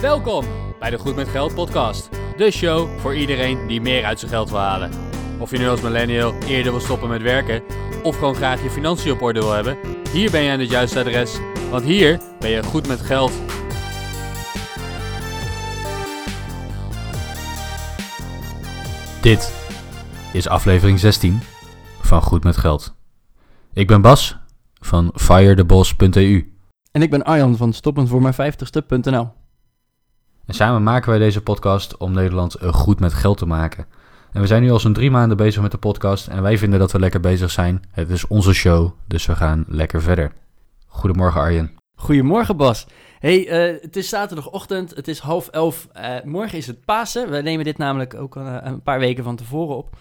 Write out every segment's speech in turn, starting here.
Welkom bij de Goed met Geld podcast. De show voor iedereen die meer uit zijn geld wil halen. Of je nu als millennial eerder wil stoppen met werken of gewoon graag je financiën op orde wil hebben, hier ben je aan het juiste adres, want hier ben je goed met geld. Dit is aflevering 16 van Goed met Geld. Ik ben Bas van firetheboss.eu. En ik ben Arjan van stoppenvoormijn50ste.nl. En samen maken wij deze podcast om Nederland eh, goed met geld te maken. En we zijn nu al zo'n drie maanden bezig met de podcast en wij vinden dat we lekker bezig zijn. Het is onze show, dus we gaan lekker verder. Goedemorgen Arjen. Goedemorgen Bas. Hey, eh, het is zaterdagochtend, het is half elf. Eh, morgen is het Pasen. We nemen dit namelijk ook een paar weken van tevoren op.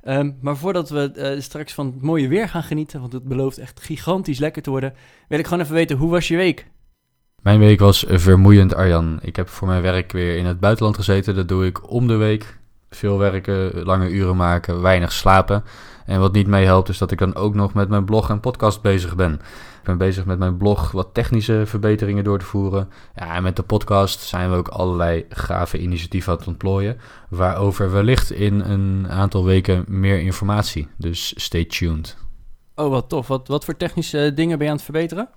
Ehm, maar voordat we straks van het mooie weer gaan genieten, want het belooft echt gigantisch lekker te worden, wil ik gewoon even weten, hoe was je week? Mijn week was vermoeiend Arjan. Ik heb voor mijn werk weer in het buitenland gezeten. Dat doe ik om de week. Veel werken, lange uren maken, weinig slapen. En wat niet meehelpt is dat ik dan ook nog met mijn blog en podcast bezig ben. Ik ben bezig met mijn blog wat technische verbeteringen door te voeren. Ja, en met de podcast zijn we ook allerlei gave initiatieven aan het ontplooien. Waarover wellicht in een aantal weken meer informatie. Dus stay tuned. Oh, wat tof. Wat, wat voor technische dingen ben je aan het verbeteren?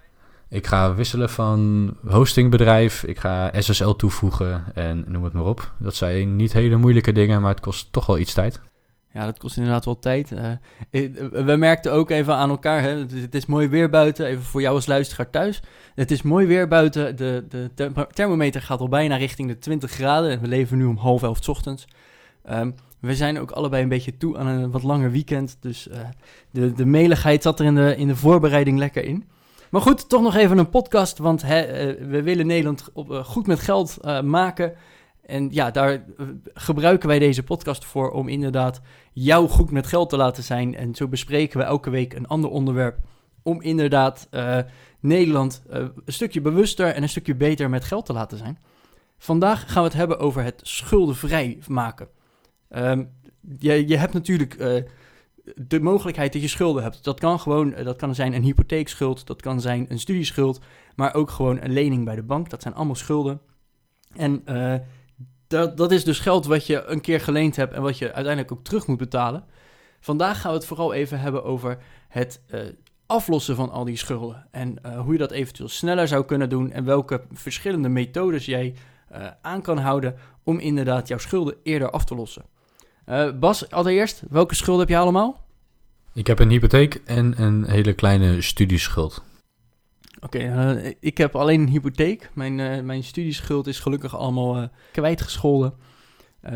Ik ga wisselen van hostingbedrijf. Ik ga SSL toevoegen en noem het maar op. Dat zijn niet hele moeilijke dingen, maar het kost toch wel iets tijd. Ja, dat kost inderdaad wel tijd. Eh, we merkten ook even aan elkaar, hè, het, is- mooi weer buiten. Even voor jou als luisteraar thuis. Het is mooi weer buiten. De, de therm- thermometer gaat al bijna richting de 20 graden. En we leven nu om half elf ochtends. Ehm, we zijn ook allebei een beetje toe aan een wat langer weekend. Dus eh, de, de meligheid zat er in de, in de voorbereiding lekker in. Maar goed, toch nog even een podcast. Want eh, we willen Nederland eh, goed met geld eh, maken. En ja, daar gebruiken wij deze podcast voor om inderdaad jou goed met geld te laten zijn. En zo bespreken we elke week een ander onderwerp. Om inderdaad Nederland een stukje bewuster en een stukje beter met geld te laten zijn. Vandaag gaan we het hebben over het schuldenvrij maken. Ehm, je, je hebt natuurlijk de mogelijkheid dat je schulden hebt. Dat kan gewoon, eh, dat kan zijn een hypotheekschuld, dat kan zijn een studieschuld, maar ook gewoon een lening bij de bank. Dat zijn allemaal schulden. En eh, dat, dat is dus geld wat je een keer geleend hebt en wat je uiteindelijk ook terug moet betalen. Vandaag gaan we het vooral even hebben over het eh, aflossen van al die schulden. En hoe je dat eventueel sneller zou kunnen doen. En welke verschillende methodes jij aan kan houden om inderdaad jouw schulden eerder af te lossen. Eh, Bas, allereerst, welke schulden heb je allemaal? Ik heb een hypotheek en een hele kleine studieschuld. Oké, eh, ik heb alleen een hypotheek. Mijn, eh, mijn studieschuld is gelukkig allemaal kwijtgescholden.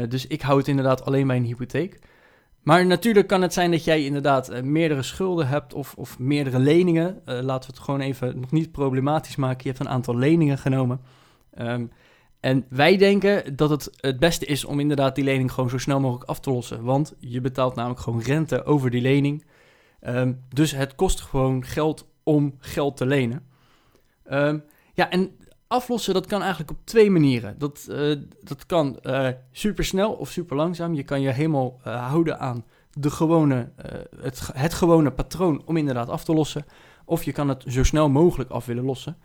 Dus ik hou het inderdaad alleen bij een hypotheek. Maar natuurlijk kan het zijn dat jij inderdaad meerdere schulden hebt of, of meerdere leningen. Laten we het gewoon even nog niet problematisch maken. Je hebt een aantal leningen genomen. Ehm, en wij denken dat het het beste is om inderdaad die lening gewoon zo snel mogelijk af te lossen. Want je betaalt namelijk gewoon rente over die lening. Ehm, dus het kost gewoon geld om geld te lenen. Ehm, ja, en aflossen, dat kan eigenlijk op twee manieren. Dat, eh, dat kan super snel of super langzaam. Je kan je helemaal eh, houden aan de gewone, eh, het, het gewone patroon om inderdaad af te lossen. Of je kan het zo snel mogelijk af willen lossen.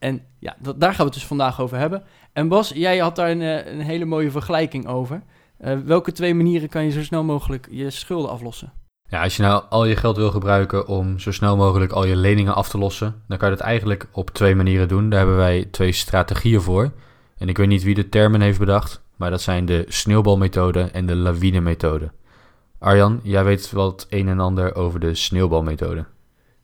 En ja, daar gaan we het dus vandaag over hebben. En Bas, jij had daar een, eh, een hele mooie vergelijking over. Eh, welke twee manieren kan je zo snel mogelijk je schulden aflossen? Ja, als je nou al je geld wil gebruiken om zo snel mogelijk al je leningen af te lossen, dan kan je dat eigenlijk op twee manieren doen. Daar hebben wij twee strategieën voor. En ik weet niet wie de termen heeft bedacht, maar dat zijn de sneeuwbalmethode en de lawine-methode. Arjan, jij weet wat een en ander over de sneeuwbalmethode.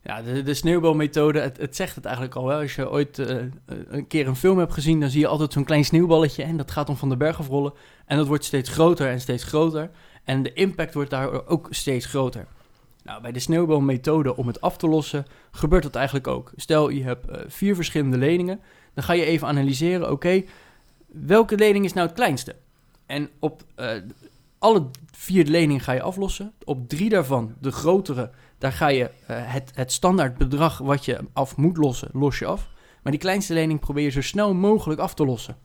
Ja, de, de sneeuwbalmethode, het, zegt het eigenlijk al wel. Als je ooit eh, een keer een film hebt gezien, dan zie je altijd zo'n klein sneeuwballetje en dat gaat dan van de berg afrollen. En dat wordt steeds groter en steeds groter. En de impact wordt daar ook steeds groter. Nou, bij de sneeuwbalmethode om het af te lossen, gebeurt dat eigenlijk ook. Stel, je hebt eh, vier verschillende leningen. Dan ga je even analyseren, oké, welke lening is nou het kleinste? En op eh, alle vier leningen ga je aflossen. Op drie daarvan, de grotere, daar ga je eh, het, het standaard bedrag wat je af moet lossen, los je af. Maar die kleinste lening probeer je zo snel mogelijk af te lossen.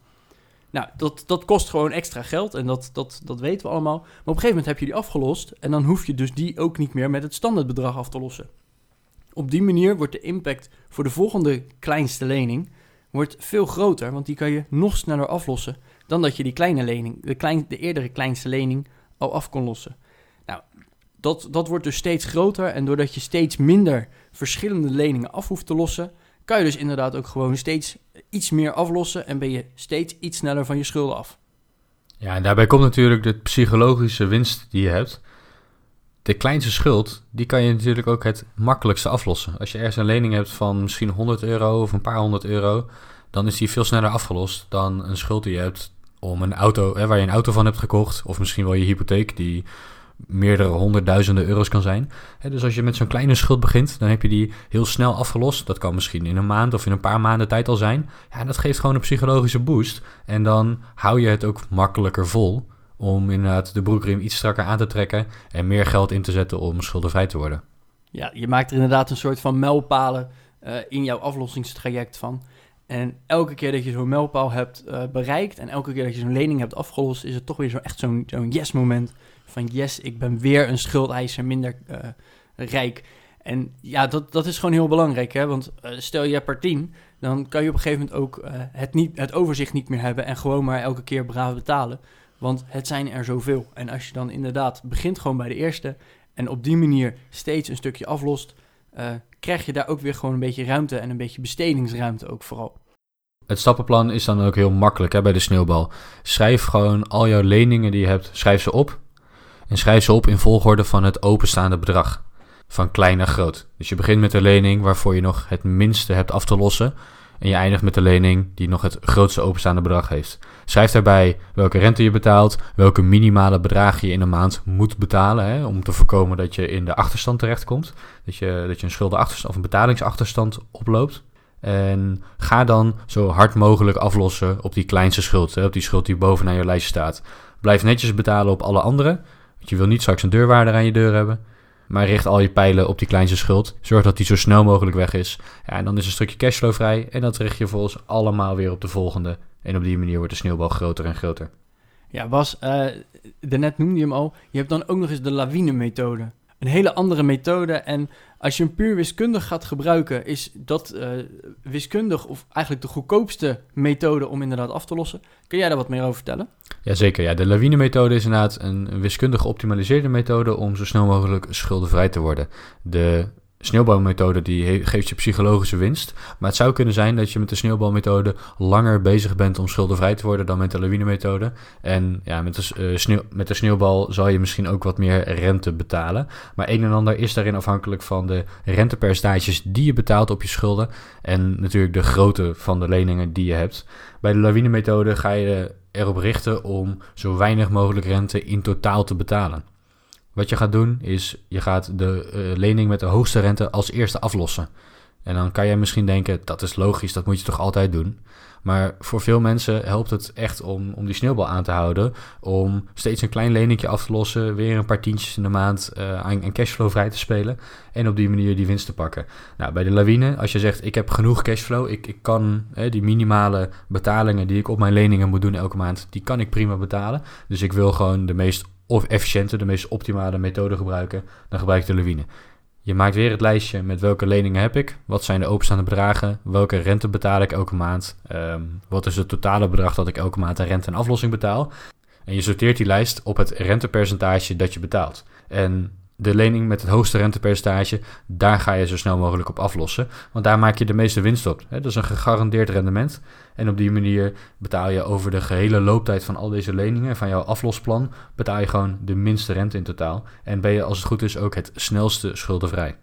Nou, dat, dat kost gewoon extra geld en dat, dat, dat weten we allemaal. Maar op een gegeven moment heb je die afgelost en dan hoef je dus die ook niet meer met het standaardbedrag af te lossen. Op die manier wordt de impact voor de volgende kleinste lening wordt veel groter, want die kan je nog sneller aflossen dan dat je die kleine lening, de, klein, de eerdere kleinste lening, al af kon lossen. Nou, dat, dat wordt dus steeds groter en doordat je steeds minder verschillende leningen af hoeft te lossen, kan je dus inderdaad ook gewoon steeds iets meer aflossen en ben je steeds iets sneller van je schulden af. Ja, en daarbij komt natuurlijk de psychologische winst die je hebt. De kleinste schuld, die kan je natuurlijk ook het makkelijkste aflossen. Als je ergens een lening hebt van misschien 100 euro of een paar honderd euro, dan is die veel sneller afgelost dan een schuld die je hebt om een auto, hè, waar je een auto van hebt gekocht, of misschien wel je hypotheek, die meerdere honderdduizenden euro's kan zijn. dus als je met zo'n kleine schuld begint, dan heb je die heel snel afgelost. Dat kan misschien in een maand of in een paar maanden tijd al zijn. Ja, dat geeft gewoon een psychologische boost. En dan hou je het ook makkelijker vol om inderdaad de broekriem iets strakker aan te trekken en meer geld in te zetten om schuldenvrij te worden. Ja, je maakt er inderdaad een soort van mijlpalen uh, in jouw aflossingstraject van. En elke keer dat je zo'n mijlpaal hebt uh, bereikt en elke keer dat je zo'n lening hebt afgelost, is het toch weer zo echt zo'n zo'n yes moment van yes, ik ben weer een schuldeiser minder uh, rijk. En ja, dat, dat is gewoon heel belangrijk, hè? want stel je hebt er 10, dan kan je op een gegeven moment ook het, niet, het overzicht niet meer hebben en gewoon maar elke keer braaf betalen. Want het zijn er zoveel. En als je dan inderdaad begint gewoon bij de eerste en op die manier steeds een stukje aflost, krijg je daar ook weer gewoon een beetje ruimte en een beetje bestedingsruimte ook vooral. Het stappenplan is dan ook heel makkelijk hè, bij de sneeuwbal. Schrijf gewoon al jouw leningen die je hebt, schrijf ze op. En schrijf ze op in volgorde van het openstaande bedrag. Van klein naar groot. Dus je begint met de lening waarvoor je nog het minste hebt af te lossen. En je eindigt met de lening die nog het grootste openstaande bedrag heeft. Schrijf daarbij welke rente je betaalt, welke minimale bedragen je in een maand moet betalen. Hè, om te voorkomen dat je in de achterstand terechtkomt. Dat je, dat je een schuldenachterstand of een betalingsachterstand oploopt. En ga dan zo hard mogelijk aflossen op die kleinste schuld. Hè, op die schuld die bovenaan je lijstje staat. Blijf netjes betalen op alle andere. Want je wil niet straks een deurwaarder aan je deur hebben. Maar richt al je pijlen op die kleinste schuld. Zorg dat die zo snel mogelijk weg is. Ja, en dan is een stukje cashflow vrij. En dat richt je volgens allemaal weer op de volgende. En op die manier wordt de sneeuwbal groter en groter. Ja, Bas, uh, daarnet noemde je hem al. Je hebt dan ook nog eens de lawine-methode een hele andere methode. En als je hem puur wiskundig gaat gebruiken, is dat uh, wiskundig of eigenlijk de goedkoopste methode om inderdaad af te lossen. Kun jij daar wat meer over vertellen? Jazeker, ja. De lawine-methode is inderdaad een wiskundig geoptimaliseerde methode om zo snel mogelijk schuldenvrij te worden. De sneeuwbalmethode die geeft je psychologische winst. Maar het zou kunnen zijn dat je met de sneeuwbalmethode langer bezig bent om schuldenvrij te worden dan met de lawine-methode. En ja, met de, uh, sneeuw, met de sneeuwbal zal je misschien ook wat meer rente betalen. Maar een en ander is daarin afhankelijk van de rentepercentages die je betaalt op je schulden. En natuurlijk de grootte van de leningen die je hebt. Bij de lawine-methode ga je erop richten om zo weinig mogelijk rente in totaal te betalen. Wat je gaat doen is, je gaat de uh, lening met de hoogste rente als eerste aflossen. En dan kan jij misschien denken, dat is logisch, dat moet je toch altijd doen. Maar voor veel mensen helpt het echt om, om die sneeuwbal aan te houden. Om steeds een klein leningje af te lossen. Weer een paar tientjes in de maand uh, aan, cashflow vrij te spelen. En op die manier die winst te pakken. Nou, bij de lawine, als je zegt ik heb genoeg cashflow. Ik, ik kan die minimale betalingen die ik op mijn leningen moet doen elke maand. Die kan ik prima betalen. Dus ik wil gewoon de meest of efficiënte, de meest optimale methode gebruiken, dan gebruik ik de lawine. Je maakt weer het lijstje met welke leningen heb ik, wat zijn de openstaande bedragen, welke rente betaal ik elke maand, um, wat is het totale bedrag dat ik elke maand aan rente en aflossing betaal. En je sorteert die lijst op het rentepercentage dat je betaalt. En de lening met het hoogste rentepercentage, daar ga je zo snel mogelijk op aflossen. Want daar maak je de meeste winst op. Dat is een gegarandeerd rendement. En op die manier betaal je over de gehele looptijd van al deze leningen, van jouw aflosplan, betaal je gewoon de minste rente in totaal. En ben je als het goed is ook het snelste schuldenvrij.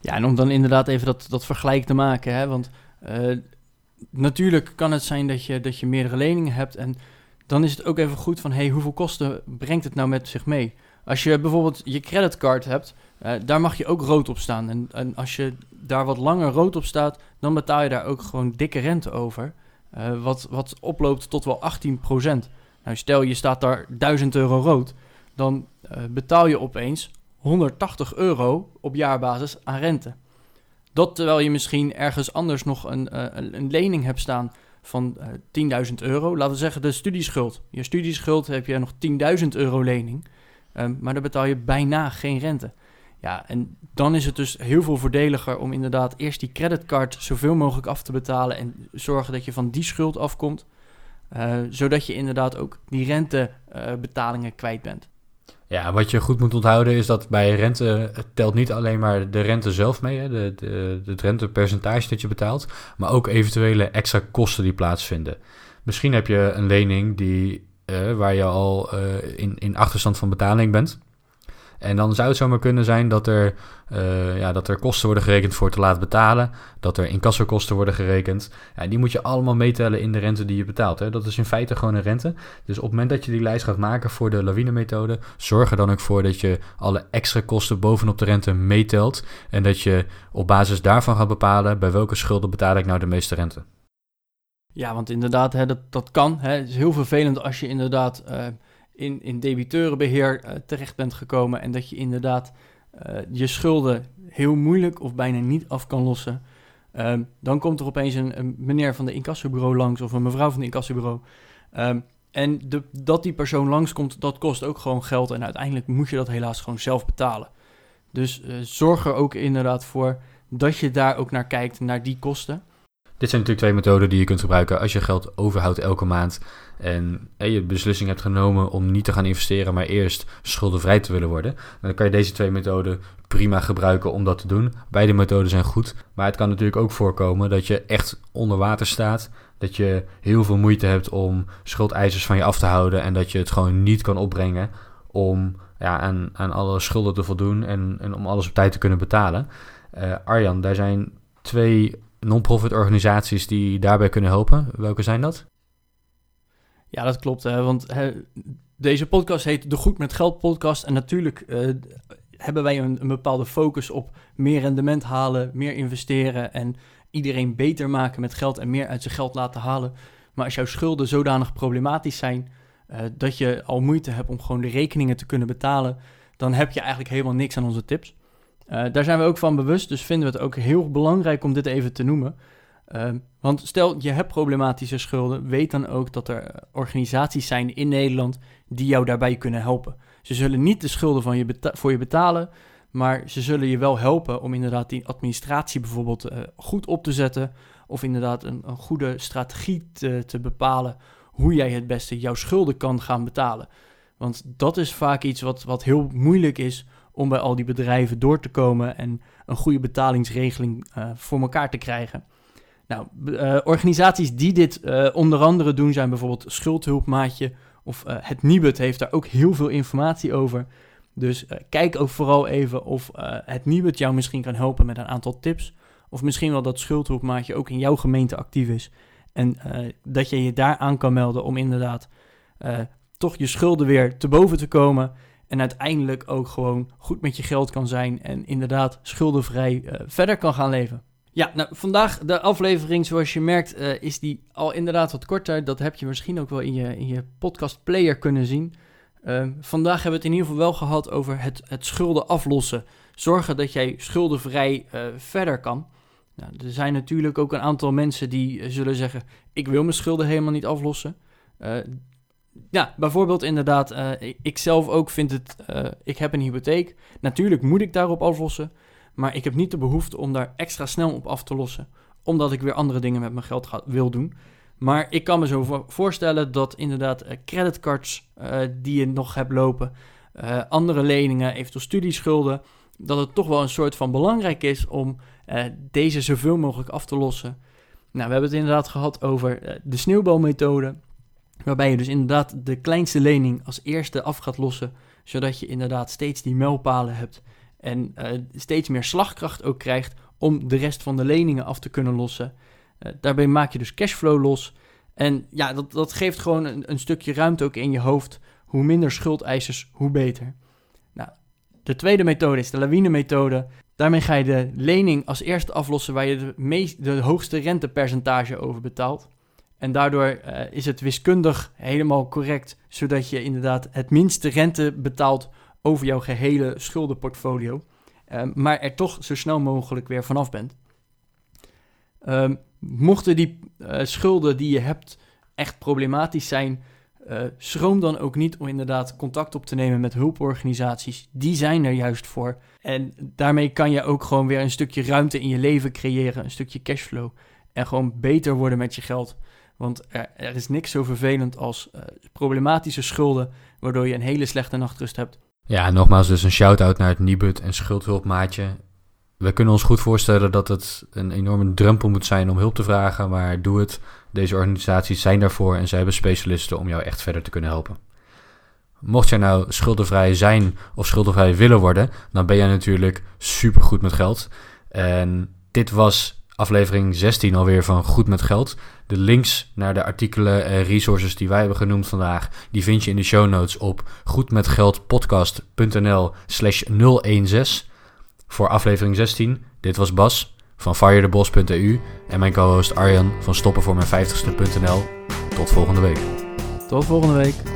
Ja, en om dan inderdaad even dat, dat vergelijk te maken. Hè? Want uh, natuurlijk kan het zijn dat je, dat je meerdere leningen hebt. En dan is het ook even goed van, hey, hoeveel kosten brengt het nou met zich mee? Als je bijvoorbeeld je creditcard hebt, uh, daar mag je ook rood op staan. En, en, als je daar wat langer rood op staat, dan betaal je daar ook gewoon dikke rente over. Uh, wat, wat oploopt tot wel 18%. Nou, stel je staat daar 1000 euro rood, dan uh, betaal je opeens 180 euro op jaarbasis aan rente. Dat terwijl je misschien ergens anders nog een, een lening hebt staan van 10.000 euro. Laten we zeggen de studieschuld. Je studieschuld heb je nog 10.000 euro lening. Maar dan betaal je bijna geen rente. Ja, en dan is het dus heel veel voordeliger om inderdaad eerst die creditcard zoveel mogelijk af te betalen en zorgen dat je van die schuld afkomt, uh, zodat je inderdaad ook die rentebetalingen uh, kwijt bent. Ja, wat je goed moet onthouden is dat bij rente telt niet alleen maar de rente zelf mee, hè, de, de, het rentepercentage dat je betaalt, maar ook eventuele extra kosten die plaatsvinden. Misschien heb je een lening die, uh, waar je al in, in achterstand van betaling bent. En dan zou het zomaar kunnen zijn dat er, uh, ja, dat er kosten worden gerekend voor te laat betalen. Dat er incassokosten worden gerekend. Ja, die moet je allemaal meetellen in de rente die je betaalt. Hè. Dat is in feite gewoon een rente. Dus op het moment dat je die lijst gaat maken voor de lawine-methode, zorg er dan ook voor dat je alle extra kosten bovenop de rente meetelt. En dat je op basis daarvan gaat bepalen bij welke schulden betaal ik nou de meeste rente. Ja, want inderdaad, hè, dat, dat kan. Hè. Het is heel vervelend als je inderdaad uh, in, in debiteurenbeheer uh, terecht bent gekomen en dat je inderdaad uh, je schulden heel moeilijk of bijna niet af kan lossen. Um, dan komt er opeens een, een, meneer van de incassobureau langs of een mevrouw van de incassobureau. Um, en de, dat die persoon langskomt, dat kost ook gewoon geld. En uiteindelijk moet je dat helaas gewoon zelf betalen. Dus uh, zorg er ook inderdaad voor dat je daar ook naar kijkt, naar die kosten. Dit zijn natuurlijk twee methoden die je kunt gebruiken als je geld overhoudt elke maand en je beslissing hebt genomen om niet te gaan investeren, maar eerst schuldenvrij te willen worden. Dan kan je deze twee methoden prima gebruiken om dat te doen. Beide methoden zijn goed, maar het kan natuurlijk ook voorkomen dat je echt onder water staat, dat je heel veel moeite hebt om schuldeisers van je af te houden en dat je het gewoon niet kan opbrengen om ja, aan, aan alle schulden te voldoen en, en om alles op tijd te kunnen betalen. Uh, Arjan, daar zijn twee non-profit organisaties die daarbij kunnen helpen. Welke zijn dat? Ja, dat klopt. Hè, want hè, deze podcast heet de Goed met Geld podcast. En natuurlijk uh, hebben wij een, bepaalde focus op meer rendement halen, meer investeren en iedereen beter maken met geld en meer uit zijn geld laten halen. Maar als jouw schulden zodanig problematisch zijn uh, dat je al moeite hebt om gewoon de rekeningen te kunnen betalen, dan heb je eigenlijk helemaal niks aan onze tips. Uh, daar zijn we ook van bewust, dus vinden we het ook heel belangrijk om dit even te noemen. Uh, want stel je hebt problematische schulden, weet dan ook dat er organisaties zijn in Nederland die jou daarbij kunnen helpen. Ze zullen niet de schulden van je voor je betalen, maar ze zullen je wel helpen om inderdaad die administratie bijvoorbeeld uh, goed op te zetten. Of inderdaad een, een goede strategie te, te, bepalen hoe jij het beste jouw schulden kan gaan betalen. Want dat is vaak iets wat, wat heel moeilijk is om bij al die bedrijven door te komen en een goede betalingsregeling uh, voor elkaar te krijgen. Nou, uh, organisaties die dit uh, onder andere doen zijn bijvoorbeeld Schuldhulpmaatje of het Nibud heeft daar ook heel veel informatie over. Dus kijk ook vooral even of het Nibud jou misschien kan helpen met een aantal tips. Of misschien wel dat Schuldhulpmaatje ook in jouw gemeente actief is. En dat je je daar aan kan melden om inderdaad toch je schulden weer te boven te komen. En uiteindelijk ook gewoon goed met je geld kan zijn en inderdaad schuldenvrij uh, verder kan gaan leven. Ja, nou vandaag de aflevering, zoals je merkt, uh, is die al inderdaad wat korter. Dat heb je misschien ook wel in je, in je podcast player kunnen zien. Uh, vandaag hebben we het in ieder geval wel gehad over het, het schulden aflossen. Zorgen dat jij schuldenvrij uh, verder kan. Nou, er zijn natuurlijk ook een aantal mensen die zullen zeggen: Ik wil mijn schulden helemaal niet aflossen. Ja, bijvoorbeeld inderdaad, uh, ik zelf ook vind het, uh, ik heb een hypotheek. Natuurlijk moet ik daarop aflossen, maar ik heb niet de behoefte om daar extra snel op af te lossen, omdat ik weer andere dingen met mijn geld ga, wil doen. Maar ik kan me zo voorstellen dat inderdaad uh, creditcards die je nog hebt lopen, andere leningen, eventueel studieschulden, dat het toch wel een soort van belangrijk is om deze zoveel mogelijk af te lossen. Nou, we hebben het inderdaad gehad over de sneeuwbalmethode. Waarbij je dus inderdaad de kleinste lening als eerste af gaat lossen, zodat je inderdaad steeds die mijlpalen hebt en uh, steeds meer slagkracht ook krijgt om de rest van de leningen af te kunnen lossen. Uh, daarbij maak je dus cashflow los. En ja, dat, dat geeft gewoon een, een, stukje ruimte ook in je hoofd. Hoe minder schuldeisers, hoe beter. Nou, de tweede methode is de lawine-methode. Daarmee ga je de lening als eerste aflossen waar je de, meest, de hoogste rentepercentage over betaalt. En daardoor uh, is het wiskundig helemaal correct, zodat je inderdaad het minste rente betaalt over jouw gehele schuldenportfolio, uh, maar er toch zo snel mogelijk weer vanaf bent. Uh, mochten die uh, schulden die je hebt echt problematisch zijn, Uh, schroom dan ook niet om inderdaad contact op te nemen met hulporganisaties. Die zijn er juist voor. En daarmee kan je ook gewoon weer een stukje ruimte in je leven creëren, een stukje cashflow. En gewoon beter worden met je geld. Want er, is niks zo vervelend als uh, problematische schulden, waardoor je een hele slechte nachtrust hebt. Ja, nogmaals dus een shout-out naar het Nibud en schuldhulpmaatje. We kunnen ons goed voorstellen dat het een enorme drempel moet zijn om hulp te vragen, maar doe het. Deze organisaties zijn daarvoor en zij hebben specialisten om jou echt verder te kunnen helpen. Mocht jij nou schuldenvrij zijn of schuldenvrij willen worden, dan ben jij natuurlijk super goed met geld. En dit was aflevering 16 alweer van Goed met Geld. De links naar de artikelen en resources die wij hebben genoemd vandaag, die vind je in de show notes op goedmetgeldpodcast.nl slash 016 voor aflevering 16. Dit was Bas van firethebos.eu en mijn co-host Arjan van stoppenvoormijn50ste.nl. Tot volgende week. Tot volgende week.